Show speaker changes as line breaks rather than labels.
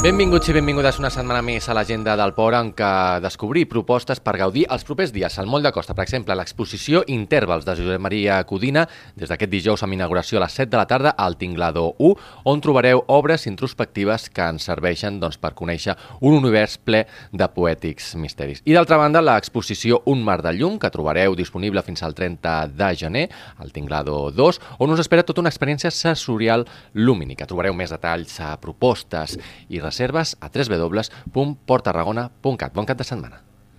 Benvinguts i benvingudes una setmana més a l'agenda del Port en què descobrir propostes per gaudir els propers dies. Al Moll de Costa, per exemple, l'exposició Intervals de Josep Maria Codina, des d'aquest dijous amb inauguració a les 7 de la tarda al Tinglado 1, on trobareu obres introspectives que ens serveixen doncs, per conèixer un univers ple de poètics misteris. I d'altra banda, l'exposició Un mar de llum, que trobareu disponible fins al 30 de gener al Tinglado 2, on us espera tota una experiència sensorial lumínica. Trobareu més detalls, propostes i reserves a www.portarragona.cat. Bon cap de setmana.